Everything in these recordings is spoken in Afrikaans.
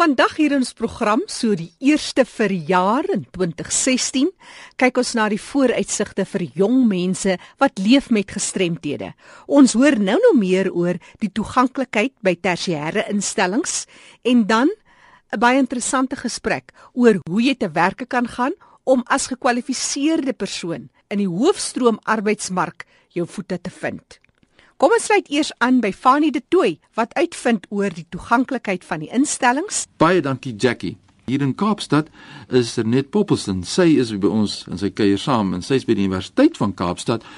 Vandag hier ons program, so die eerste verjaar in 2016, kyk ons na die vooruitsigte vir jong mense wat leef met gestremthede. Ons hoor nou nog meer oor die toeganklikheid by tersiêre instellings en dan 'n baie interessante gesprek oor hoe jy te werke kan gaan om as gekwalifiseerde persoon in die hoofstroom arbeidsmark jou voete te vind. Kom ons sluit eers aan by Fanie de Tooi wat uitvind oor die toeganklikheid van die instellings. Baie dankie Jackie. Hier in Kaapstad is er net Poppelson. Sy is by ons en sy kuier saam en sy is by die Universiteit van Kaapstad.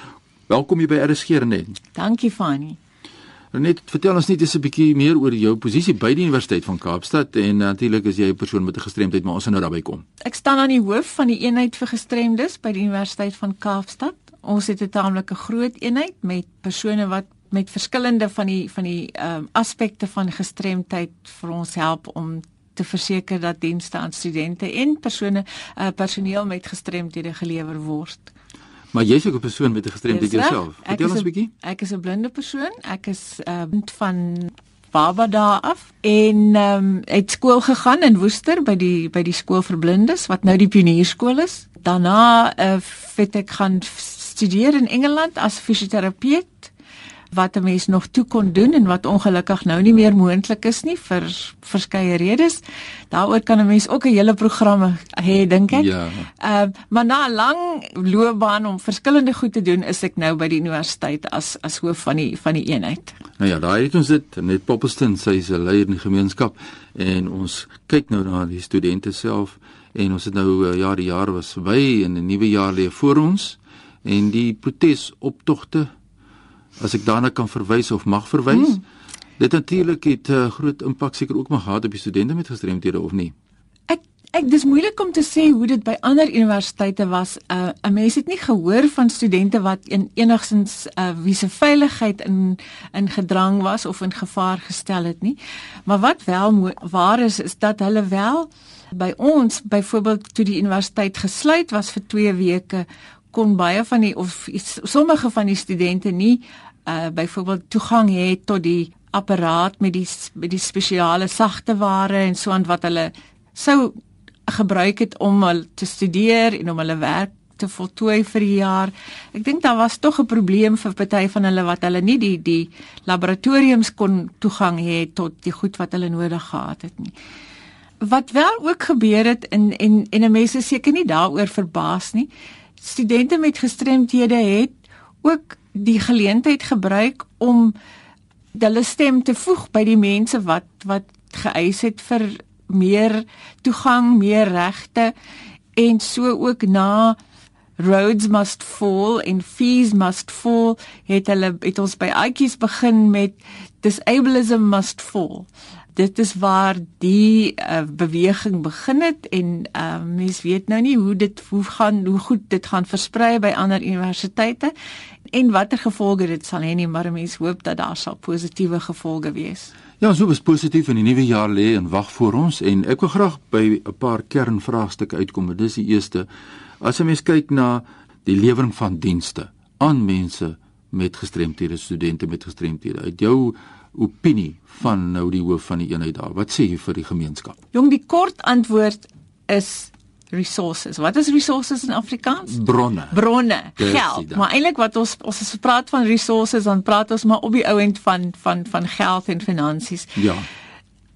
Welkom hier by RSG net. Dankie Fanie. Net vertel ons net 'n bietjie meer oor jou posisie by die Universiteit van Kaapstad en natuurlik is jy 'n persoon met 'n gestremdheid, maar ons gaan nou daarby kom. Ek staan aan die hoof van die eenheid vir gestremdes by die Universiteit van Kaapstad. Ons het 'n taamlike groot eenheid met persone wat met verskillende van die van die ehm um, aspekte van gestremdheid vir ons help om te verseker dat dienste aan studente en persone uh, personeel met gestremdhede gelewer word. Maar jy's ook 'n persoon met 'n gestremdheid jouself. Vertel ons 'n bietjie. Ek is 'n blinde persoon. Ek is ehm uh, van Barbara af en ehm um, het skool gegaan in Woester by die by die skool vir blindes wat nou die pionierskool is. Daarna uh, het ek gaan studeer in Engeland as fisioterapeut wat 'n mens nog toe kon doen en wat ongelukkig nou nie meer moontlik is nie vir verskeie redes. Daaroor kan 'n mens ook 'n hele programme hê dink ek. Ja. Ehm uh, maar na 'n lang loopbaan om verskillende goed te doen, is ek nou by die universiteit as as hoof van die van die eenheid. Nou ja, daar het ons dit net Poppelston, sy is 'n leier in die gemeenskap en ons kyk nou na die studente self en ons het nou uh, ja, die jaar was verby en 'n nuwe jaar lê voor ons en die protesoptogte as ek daarna kan verwys of mag verwys. Hmm. Dit natuurlik het 'n uh, groot impak seker ook maar gehad op die studente met gestremdhede of nie. Ek ek dis moeilik om te sê hoe dit by ander universiteite was. 'n uh, 'n mens het nie gehoor van studente wat in enigsins uh, wie se veiligheid in in gedrang was of in gevaar gestel het nie. Maar wat wel waar is is dat hulle wel by ons byvoorbeeld toe die universiteit gesluit was vir 2 weke kon baie van die of sommige van die studente nie uh byvoorbeeld toegang hê tot die apparaat met die met die spesiale sagte ware en so aan wat hulle sou gebruik het om te studeer en om hulle werk te voltooi vir die jaar. Ek dink daar was tog 'n probleem vir party van hulle wat hulle nie die die laboratoriums kon toegang hê tot die goed wat hulle nodig gehad het nie. Wat wel ook gebeur het en en en mense seker nie daaroor verbaas nie studente met gestremthede het ook die geleentheid gebruik om hulle stem te voeg by die mense wat wat geëis het vir meer toegang, meer regte en so ook na roads must fall and fees must fall het hulle het ons by uitjies begin met disableism must fall dit is waar die uh, beweging begin het en uh, mens weet nou nie hoe dit hoe gaan hoe goed dit gaan versprei by ander universiteite en watter gevolge dit sal hê nie maar mens hoop dat daar sal positiewe gevolge wees. Ja, so is positief in die nuwe jaar lê en wag vir ons en ek wil graag by 'n paar kernvraagstukke uitkom. Dit is die eerste. As 'n mens kyk na die lewering van dienste aan mense met gestremthede, studente met gestremthede. Uit jou opinie van nou die hoof van die eenheid daar. Wat sê jy vir die gemeenskap? Jong, die kort antwoord is resources. Wat is resources in Afrikaans? Bronne. Bronne, geld. Maar eintlik wat ons ons as praat van resources dan praat ons maar op die ouend van van van geld en finansies. Ja.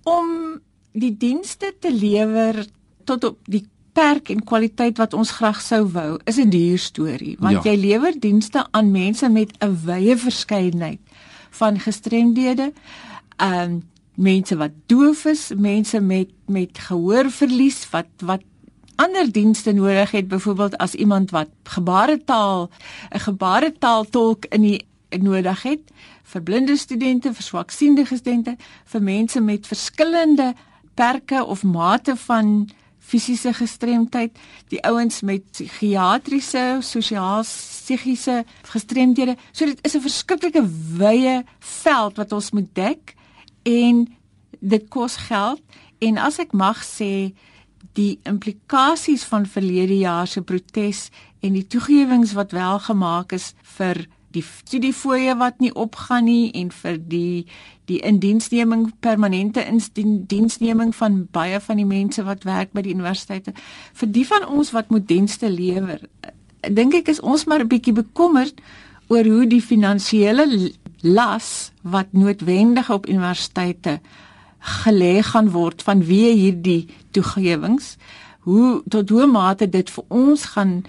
Om die dienste te lewer tot op die perk en kwaliteit wat ons graag sou wou, is 'n duur storie, want ja. jy lewer dienste aan mense met 'n wye verskeidenheid van gestremdhede. Ehm um, mense wat doof is, mense met met gehoorverlies wat wat ander dienste nodig het, byvoorbeeld as iemand wat gebaretaal 'n gebaretaaltolk in die nodig het vir blinde studente, vir swaksiende studente, vir mense met verskillende perke of mate van fisiese gestremdheid, die ouens met psigiatriese, sosiaal psigiese gestremdhede. So dit is 'n verskriklike wye veld wat ons moet dek en dit kos geld en as ek mag sê die implikasies van verlede jaar se protes en die toegewings wat wel gemaak is vir die studiefooie wat nie opgaan nie en vir die die indiensneming permanente indiensneming van baie van die mense wat werk by die universiteite vir die van ons wat moet dienste lewer dink ek is ons maar 'n bietjie bekommerd oor hoe die finansiële las wat noodwendig op universiteite gelê gaan word vanweë hierdie toegewings hoe tot hoe mate dit vir ons gaan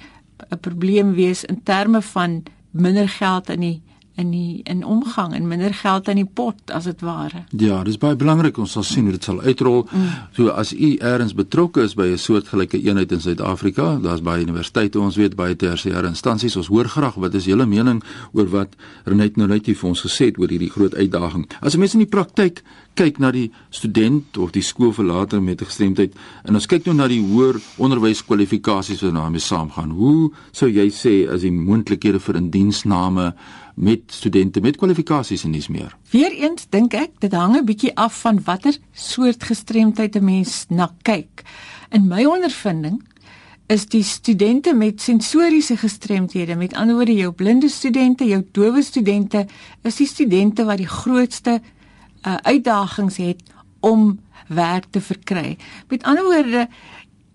'n probleem wees in terme van minder geld in die in die in omgang en minder geld in die pot as dit ware. Ja, dis baie belangrik ons sal sien hoe dit sal uitrol. Mm. So as u eers betrokke is by 'n soortgelyke eenheid in Suid-Afrika, daar's baie universiteite, ons weet baie tersiêre instansies. Ons hoor graag wat is julle mening oor wat Renet nou net vir ons gesê het oor hierdie groot uitdaging. As 'n mens in die praktyk kyk na die student of die skoolverlater met gestremdheid en ons kyk nou na die hoër onderwyskwalifikasies wat daarmee saamgaan. Hoe sou jy sê as die moontlikhede vir indiensname met studente met kwalifikasies en dis meer. Weereens dink ek dit hang 'n bietjie af van watter soort gestremdheid 'n mens na kyk. In my ondervinding is die studente met sensoriese gestremthede, met ander woorde jou blinde studente, jou dowe studente, is die studente wat die grootste uh, uitdagings het om werk te verkry. Met ander woorde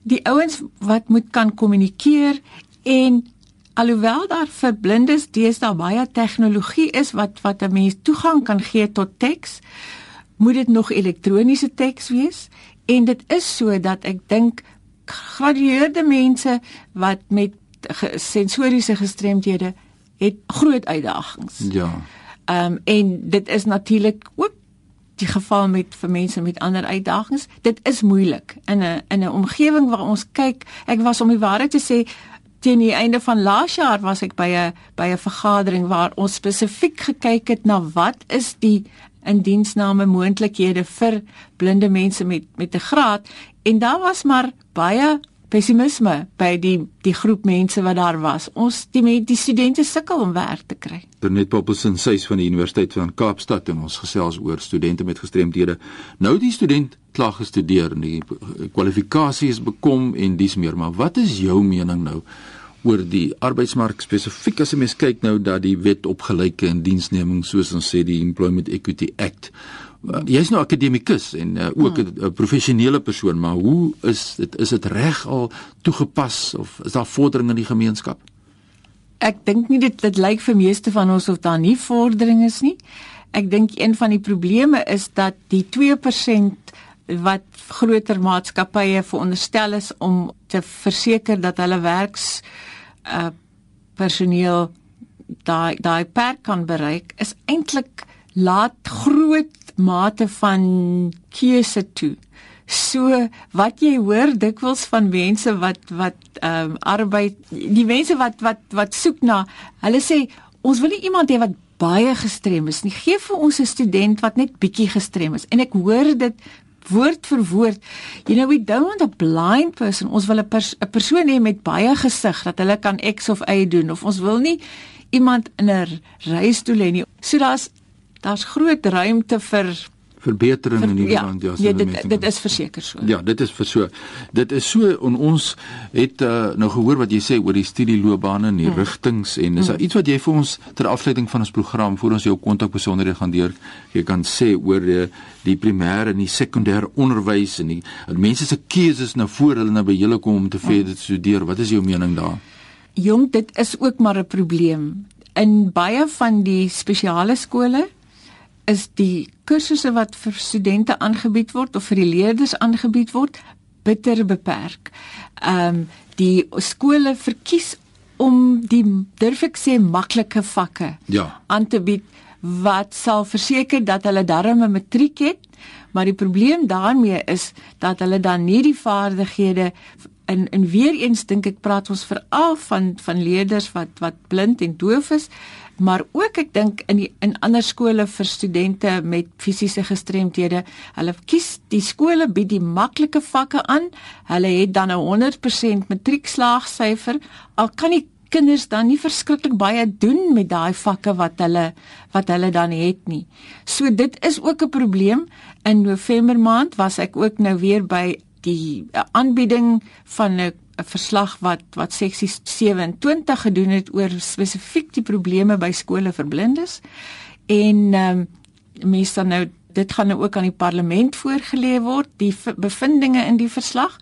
die ouens wat moet kan kommunikeer en Alhoewel daar vir blindes deesdae baie tegnologie is wat wat 'n mens toegang kan gee tot teks, moet dit nog elektroniese teks wees en dit is so dat ek dink gradueerde mense wat met sensoriese gestremdhede het groot uitdagings. Ja. Ehm um, en dit is natuurlik ook die geval met vir mense met ander uitdagings. Dit is moeilik in 'n in 'n omgewing waar ons kyk. Ek was om die waarheid te sê teen die einde van laas jaar was ek by 'n by 'n vergadering waar ons spesifiek gekyk het na wat is die indiensname moontlikhede vir blinde mense met met 'n graad. En daar was maar baie pessimisme by die die groep mense wat daar was. Ons die met die studente sukkel om werk te kry. Ternet Poppelsen sês van die Universiteit van Kaapstad en ons gesels oor studente met gestremdhede. Nou die student klaar gestudeer en die kwalifikasies bekom en dis meer, maar wat is jou mening nou oor die arbeidsmark spesifiek as 'n mens kyk nou dat die wet op gelyke in diensneming soos ons sê die Employment Equity Act uh, jy's nou akademikus en uh, ook 'n hmm. professionele persoon maar hoe is dit is dit reg al toegepas of is daar vordering in die gemeenskap Ek dink nie dit dit lyk vir meeste van ons of daar nie vordering is nie Ek dink een van die probleme is dat die 2% wat groter maatskappye veronderstel is om te verseker dat hulle werks uh personeel daai daai perk kan bereik is eintlik laat groot mate van keuse toe. So wat jy hoor dikwels van mense wat wat ehm um, arbeid die mense wat wat wat soek na hulle sê ons wil nie iemand hê wat baie gestrem is nie. Gee vir ons 'n student wat net bietjie gestrem is. En ek hoor dit woord vir woord. You know we don't want a blind person. Ons wil 'n pers persoon hê met baie gesig dat hulle kan X of Y doen of ons wil nie iemand in 'n reistool hê nie. So daar's daar's groot ruimte vir verbetering in hierdie ja, land ja. Ja, dit dit is verseker so. Ja, dit is vir so. Dit is so en ons het uh, nou gehoor wat jy sê oor die studieloopbane en die hmm. rigtings en is daar hmm. iets wat jy vir ons ter afsluiting van ons program voor ons jou kontak besonderhede gaan deur jy kan sê oor die die primêre en die sekondêre onderwys en die mense se keuses nou voor hulle nou by julle kom om te hmm. verder studeer. Wat is jou mening daar? Jong, dit is ook maar 'n probleem. In baie van die spesiale skole is die kursusse wat vir studente aangebied word of vir die leerders aangebied word bitter beperk. Ehm um, die skole verkies om die durf ek sê maklike vakke ja. aan te bied wat sal verseker dat hulle darm 'n matriek het, maar die probleem daarmee is dat hulle dan nie die vaardighede en en weer eens dink ek praat ons veral van van leerders wat wat blind en doof is maar ook ek dink in die, in ander skole vir studente met fisiese gestremthede. Hulle kies die skole bied die maklike vakke aan. Hulle het dan 'n 100% matriekslaagsyfer. Al kan die kinders dan nie verskriklik baie doen met daai vakke wat hulle wat hulle dan het nie. So dit is ook 'n probleem. In November maand was ek ook nou weer by die aanbieding van 'n 'n verslag wat wat seksie 27 gedoen het oor spesifiek die probleme by skole vir blindes. En ehm um, mense dan nou dit gaan nou ook aan die parlement voorgelê word, die bevindinge in die verslag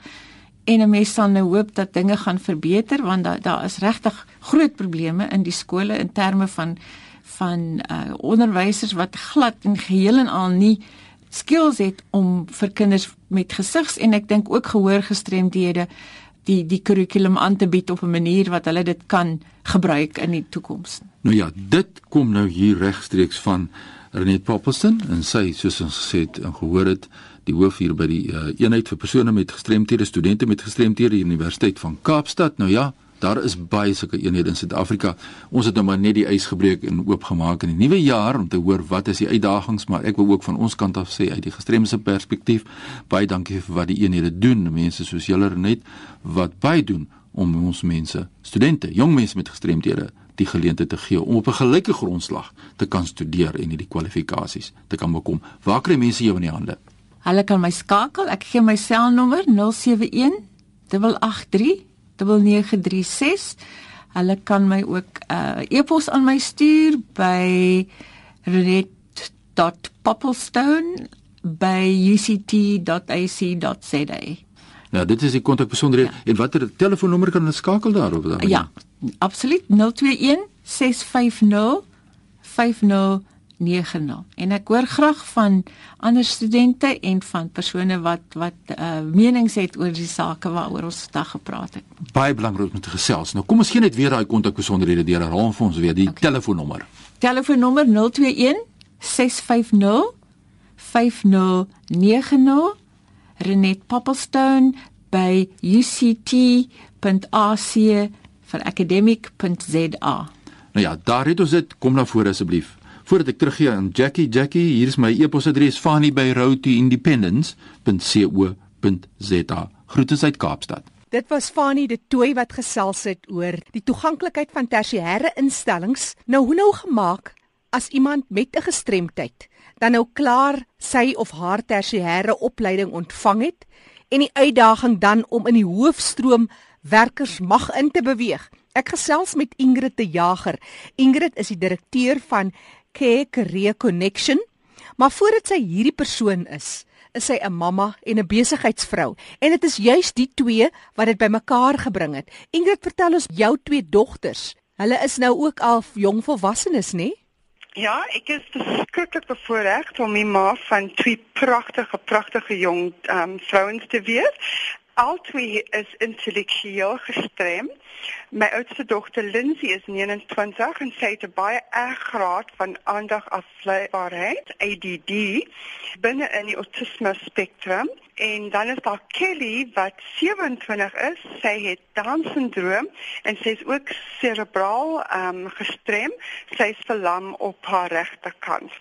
en 'n mens sal nou hoop dat dinge gaan verbeter want daar daar is regtig groot probleme in die skole in terme van van uh onderwysers wat glad en geheel en al nie skills het om vir kinders met gesigs en ek dink ook gehoorgestremdhede die die kurrikulum aan te bied op 'n manier wat hulle dit kan gebruik in die toekoms. Nou ja, dit kom nou hier regstreeks van Renet Poppelston en sy soos ons gesê het en gehoor het die hoof hier by die uh, eenheid vir persone met gestremthede, studente met gestremthede Universiteit van Kaapstad. Nou ja, Daar is baie sulke eenhede in Suid-Afrika. Ons het nou maar net die ys gebreek en oopgemaak in die nuwe jaar om te hoor wat is die uitdagings, maar ek wil ook van ons kant af sê uit die gestremde perspektief, baie dankie vir wat die eenhede doen. Mense soos julle net wat baie doen om ons mense, studente, jong mense met gestremdhede die geleentheid te gee om op 'n gelyke grondslag te kan studeer en hierdie kwalifikasies te kan bekom. Waar kry mense jou in die hande? Hulle kan my skakel. Ek gee my selnommer 071 883 0936. Hulle kan my ook 'n uh, e-pos aan my stuur by red.popplestone@uct.ac.za. Nou, dit is die kontakbesonderhede ja. en watter telefoonnommer kan hulle skakel daarop dan? Ja, absoluut 021 650 50 90. En ek hoor graag van ander studente en van persone wat wat uh menings het oor die sake waaroor ons vandag gepraat het. Baie belangrik om te gesels. Nou kom ons gee net weer daai kontakbesonderhede deur herhaal vir ons weer die okay. telefoonnommer. Telefoonnommer 021 650 5090 Renet Popplestone by uct.ac vir academic.za. Nou ja, daar het ons dit. Kom na vore asseblief. Voordat ek teruggee aan Jackie, Jackie, hier is my e-posadres fani@routiindependence.co.za. Groete uit Kaapstad. Dit was Fani de Tooi wat gesels het oor die toeganklikheid van tersiêre instellings. Nou hoe nou gemaak as iemand met 'n gestremdheid dan nou klaar sy of haar tersiêre opleiding ontvang het en die uitdaging dan om in die hoofstroom werkers mag in te beweeg. Ek gesels met Ingrid de Jager. Ingrid is die direkteur van Care Career Connection. Maar voordat sy hierdie persoon is, is sy 'n mamma en 'n besigheidsvrou en dit is juis die twee wat dit bymekaar gebring het. Ingrid, vertel ons jou twee dogters. Hulle is nou ook al jong volwassenes, nê? Ja, ek is verskriklik bevoorreg om die ma van twee pragtige, pragtige jong um, vrouens te wees albei is intellektueel gestremd. My oudste dogter Lindsay is 29 en sy het 'n baie erg graad van aandagafleibaarheid, ADD, binne in die autisme spektrum. En dan is daar Kelly wat 27 is. Sy het Down-sindroom en sy is ook serebraal ehm um, gestrem. Sy is verlam op haar regterkant.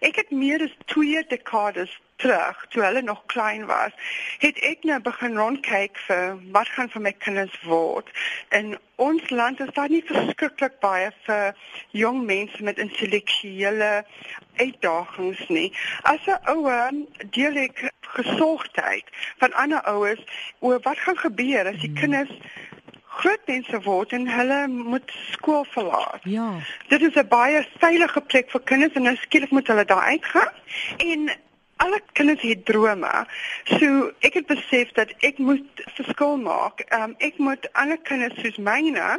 Ek het meer as 2 dekades terug toe hulle nog klein was, het ek nou begin rondkyk vir wat gaan vir my kinders word. In ons land is daar nie verskriklik baie vir jong mense met intellektuele uitdagings nie. As 'n ouer deel ek gesorgdheid van ander ouers oor wat gaan gebeur as die hmm. kinders groot mense word en hulle moet skool verlaat. Ja. Dit is 'n baie veilige plek vir kinders en nou skielik moet hulle daar uitgaan. En alle kinders het drome. So ek het besef dat ek moet verskil maak. Um, ek moet ander kinders soos myne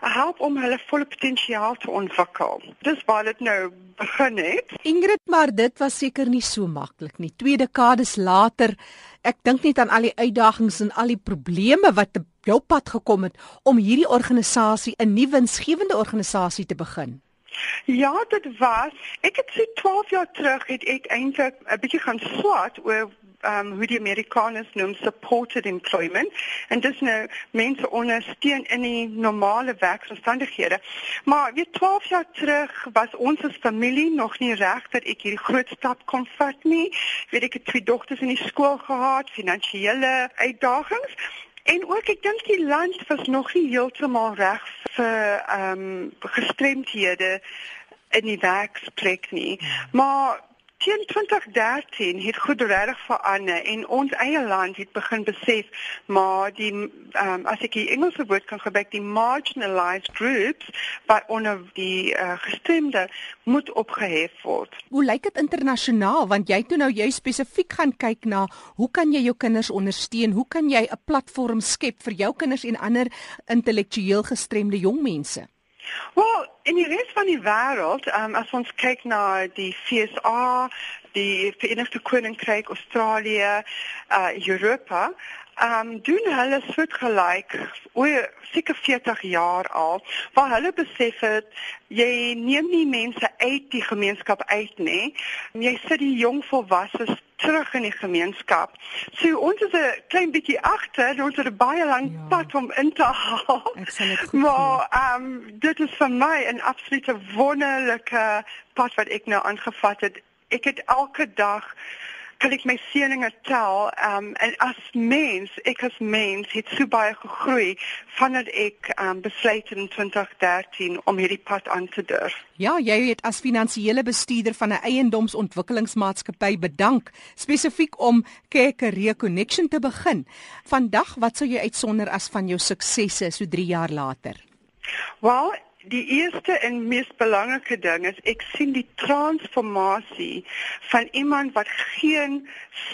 help om hulle volle potensiaal te ontwikkel. Dis waar dit nou begin het. Ingrid, maar dit was seker nie so maklik nie. Twee dekades later, ek dink net aan al die uitdagings en al die probleme wat op jou pad gekom het om hierdie organisasie 'n nuwe winsgewende organisasie te begin. Ja, dit was. Ek het so 12 jaar terug het ek eintlik 'n bietjie gaan swat oor um, hoe die Amerikaners noem supported employment en dis nou mense ondersteun in die normale werksomstandighede. Maar weer 12 jaar terug was ons as familie nog nie reg dat ek hierdie groot stap kon vat nie. Weet ek het twee dogters in die skool gehad, finansiële uitdagings En ook ek dink die land was nog nie heeltemal reg vir ehm um, gestremdhede in die werksplek nie. Maar Teen 2013 het goed regtig verander en ons eie land het begin besef maar die um, as ek die Engelse woord kan gebruik die marginalized groups wat onder die uh, gestemde moet opgehef word. Hoe lyk dit internasionaal want jy toe nou jy spesifiek gaan kyk na hoe kan jy jou kinders ondersteun? Hoe kan jy 'n platform skep vir jou kinders en ander intellektueel gestremde jong mense? Wel, in die res van die wêreld, um, as ons kyk na die FSA, die Verenigde Koninkryk, Australië, uh Europa, um doen hulle soortgelyk oor seker 40 jaar al waar hulle besef het jy neem nie mense uit die gemeenskap uit nie jy sit die jong volwasses terug in die gemeenskap. So ons is 'n klein bietjie agter, ons het 'n baie lang ja. pad om in te haal. Maar ehm um, dit is vir my 'n absolute wonderlike pad wat ek nou aangevat het. Ek het elke dag kan ek my seëninge tel um en as mens ek as mens het so baie gegroei vandat ek um besluit in 2013 om hierdie pad aan te durf. Ja, jy het as finansiële bestuurder van 'n eiendomsontwikkelingsmaatskappy bedank spesifiek om Career Connection te begin. Vandag wat sou jy uitsonder as van jou suksesse so 3 jaar later? Wel, Die eerste en mees belangrike ding is ek sien die transformasie van iemand wat geen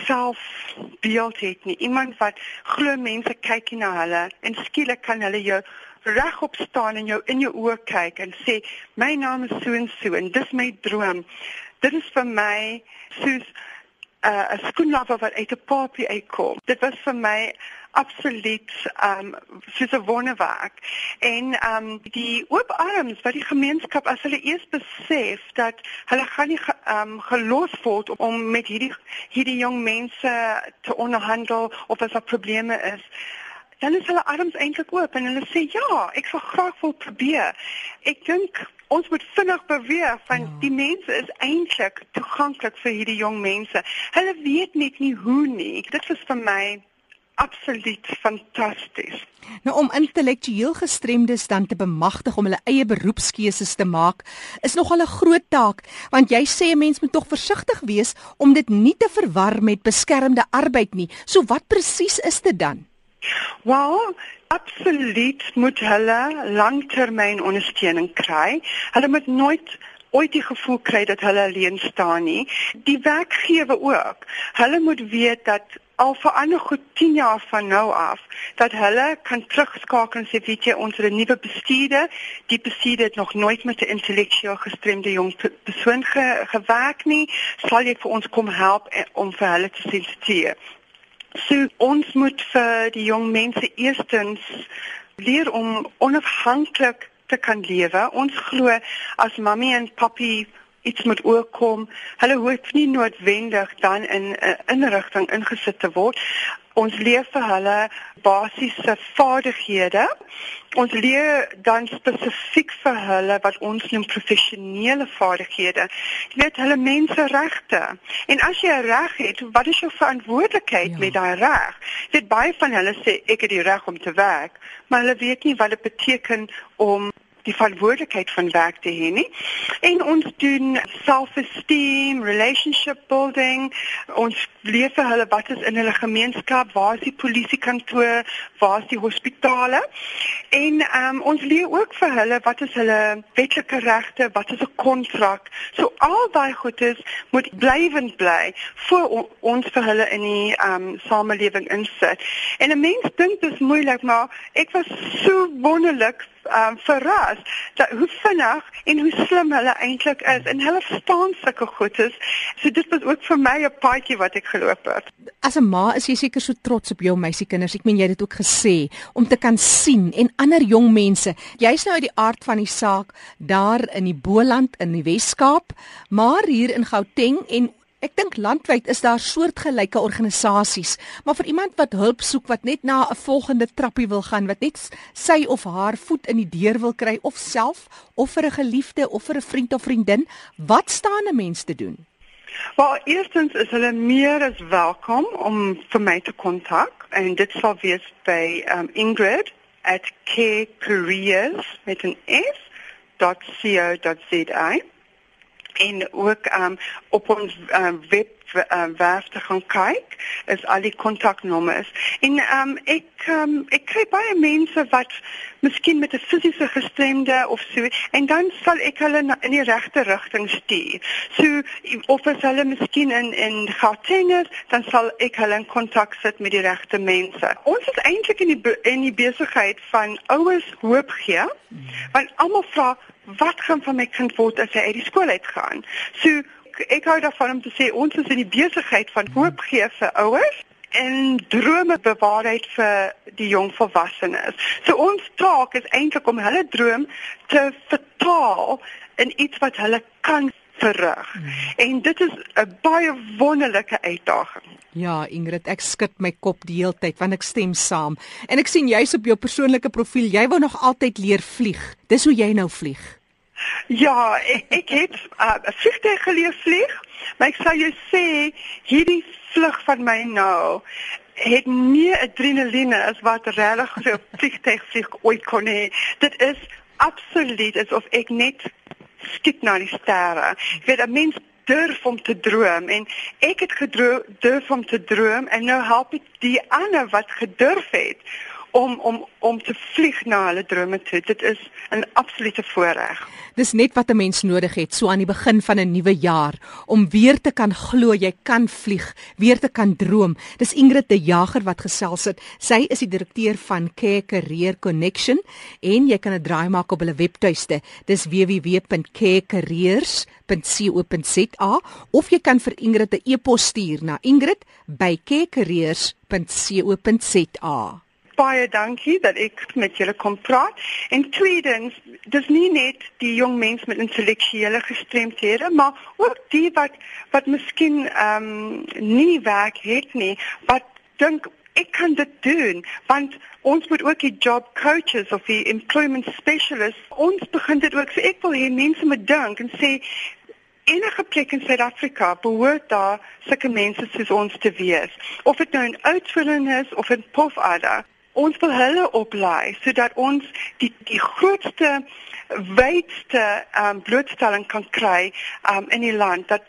selfbeeld het nie, iemand wat glo mense kyk na hulle en skielik kan hulle jou regop staan en jou in jou oë kyk en sê my naam is so en so en dis my droom. Dit is vir my soos uh, 'n skoenlapper wat uit 'n papie uitkom. Dit was vir my absoluut um soos 'n wonderwerk. En um die oop arms wat die gemeenskap as hulle eers besef dat hulle gaan nie ge, um gelos word om met hierdie hierdie jong mense te onderhandel of as daar probleme is. Dan is hulle arms eintlik oop en hulle sê ja, ek sal graag wil probeer. Ek dink ons moet vinnig beweeg van ja. die mense is eintlik toeganklik vir hierdie jong mense. Hulle weet net nie hoe nie. Dit is vir my absoluut fantasties. Nou om intellektueel gestremdes dan te bemagtig om hulle eie beroepskeuses te maak, is nogal 'n groot taak, want jy sê 'n mens moet tog versigtig wees om dit nie te verwar met beskermde arbeid nie. So wat presies is dit dan? Wel, absoluut moet hulle langtermyn ondersteuning kry. Hulle moet nooit ooit die gevoel kry dat hulle alleen staan nie. Die werkgewer ook. Hulle moet weet dat al vir ander goed 10 jaar van nou af dat hulle kan terugskakel en sê weet jy ons het 'n nuwe bestuurder. Die bestuurder het nog nooit met 'n intellektueel gestremde jong persoon ge, gewerk nie. Sal jy vir ons kom help en, om vir hulle te sensitiseer? So ons moet vir die jong mense eerstens leer om onafhanklik te kan lewe. Ons glo as mammy en papi iets moet oorkom. Hulle hoef nie noodwendig dan in 'n uh, inrigting ingesit te word. Ons leer vir hulle basiese vaardighede. Ons leer dan spesifiek vir hulle wat ons noem professionele vaardighede. Jy weet hulle menseregte. En as jy 'n reg het, wat is jou verantwoordelikheid ja. met daai reg? Weet baie van hulle sê ek het die reg om te werk, maar hulle weet nie wat dit beteken om die verantwoordelikheid van werk te hê nie. En ons doen self-esteem, relationship building, ons leer vir hulle wat is in hulle gemeenskap, waar is die polisiekantoor, waar is die hospitale? En um, ons leer ook vir hulle wat is hulle wetlike regte, wat is 'n kontrak. So al daai goedes moet blywend bly voor ons vir hulle in die um, samelewing insit. En 'n mens dink dit is moeilik, maar ek was so wonderlik um, verras dat hoe vinnig en hoe slim hulle eintlik is en hulle verstaan sulke goedes. So dit was ook vir my 'n paadjie wat ek geloop het. As 'n ma is jy seker so trots op jou meisiekinders. Ek meen jy het dit ook gesê om te kan sien en ander jong mense. Jy's nou uit die aard van die saak daar in die Boland in die Wes-Kaap, maar hier in Gauteng en Ek dink landwyd is daar soortgelyke organisasies, maar vir iemand wat hulp soek wat net na 'n volgende trappie wil gaan, wat net sy of haar voet in die deur wil kry of self of vir 'n geliefde of vir 'n vriend of vriendin, wat staan 'n mens te doen? Wel, eerstens is hulle meer as welkom om vir my te kontak en dit sal wees by um, Ingrid at careers met 'n s.co.za en ook um, op ons um, web um, werf te gaan kyk is al die kontaknommers en um, ek um, ek kry baie mense wat miskien met 'n fisiese gestremde of so en dan sal ek hulle in die regte rigting stuur. So of as hulle miskien in in Gauteng is, dan sal ek hulle in kontak sit met die regte mense. Ons is eintlik in die in die besigheid van ouers hoop gee. Want almal vra wat gaan van my kind word as hy uit die skool uitgaan. So ek hou daarvan om te sê ons is in die besigheid van hoop gee vir ouers en drome bewaarheid vir die jong volwassenes. So ons taak is eintlik om hulle droom te vertaal in iets wat hulle kan verrig. Hmm. En dit is 'n baie wonderlike uitdaging. Ja, Ingrid, ek skud my kop die hele tyd want ek stem saam. En ek sien jy's op jou persoonlike profiel, jy wou nog altyd leer vlieg. Dis hoe jy nou vlieg. Ja, ek ek het 'n uh, vliegtuig geleer vlieg, maar ek sal jou sê hierdie vlug van my nou het meer adrenaline as wat regtig so 'n vliegtuig vlieg ooit kon hê. Dit is absoluut asof ek net skiet na die sterre. Ek weet 'n mens durf om te droom en ek het gedroom durf om te droom en nou help ek die ander wat gedurf het om om om te vlieg na hulle drome toe. Dit is 'n absolute voorreg. Dis net wat 'n mens nodig het so aan die begin van 'n nuwe jaar om weer te kan glo jy kan vlieg, weer te kan droom. Dis Ingrid de Jager wat gesels het. Sy is die direkteur van Care Career Connection en jy kan 'n draai maak op hulle webtuiste. Dis www.carecareers.co.za of jy kan vir Ingrid 'n e-pos stuur na ingrid@carecareers.co.za baie dankie dat ek met julle kom praat. En tweedens, dis nie net die jong mense met intellektuele gestremthede, maar ook die wat wat miskien ehm um, nie werk het nie, wat dink ek kan dit doen want ons moet ook die job coaches of die employment specialists ons begin dit ook so ek wil hê mense moet dink en sê enige plek in Suid-Afrika behoort daar sulke mense soos ons te wees of dit nou in Oudtshoorn is of in Pofadder ons wil hulle oplei sodat ons die die grootste wydste um, blootstelling kan kry um, in die land. Dat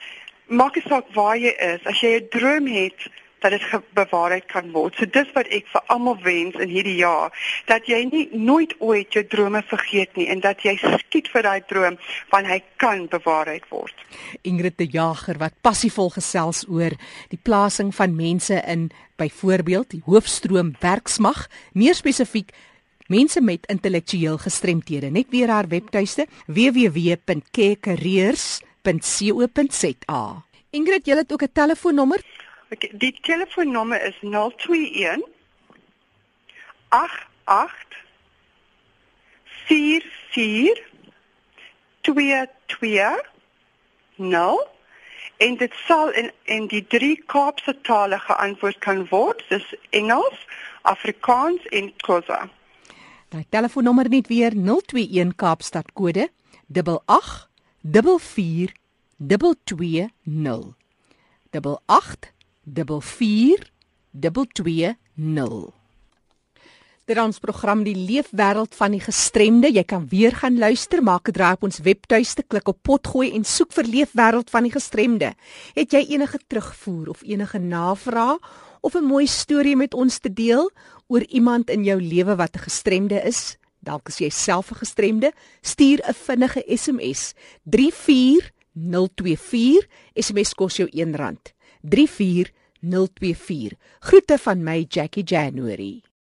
maak nie saak waar jy is as jy 'n droom het dat dit bewaarheid kan word. So dis wat ek vir almal wens in hierdie jaar dat jy nie nooit ooit jou drome vergeet nie en dat jy skiet vir daai droom want hy kan bewaarheid word. Ingrid de Jager wat passievol gesels oor die plasing van mense in byvoorbeeld die hoofstroom werksmag, meer spesifiek mense met intellektueel gestremthede. Net weer haar webtuiste www.careers.co.za. Ingrid, jy het ook 'n telefoonnommer Okay, die telefoonnommer is 021 88 44 22 0 en dit sal in in die drie Kaapse tale geantwoord kan word dis Engels, Afrikaans en Xhosa. Daai telefoonnommer net weer 021 Kaapstad kode 88 44 22 0 442220. Dit ons program die leefwêreld van die gestremde. Jy kan weer gaan luister, maak 'n draai op ons webtuiste, klik op potgooi en soek vir leefwêreld van die gestremde. Het jy enige terugvoer of enige navraag of 'n mooi storie met ons te deel oor iemand in jou lewe wat 'n gestremde is? Dalk is jy self 'n gestremde, stuur 'n vinnige SMS 34024. SMS kos jou R1. 34024. Groete van my Jackie January.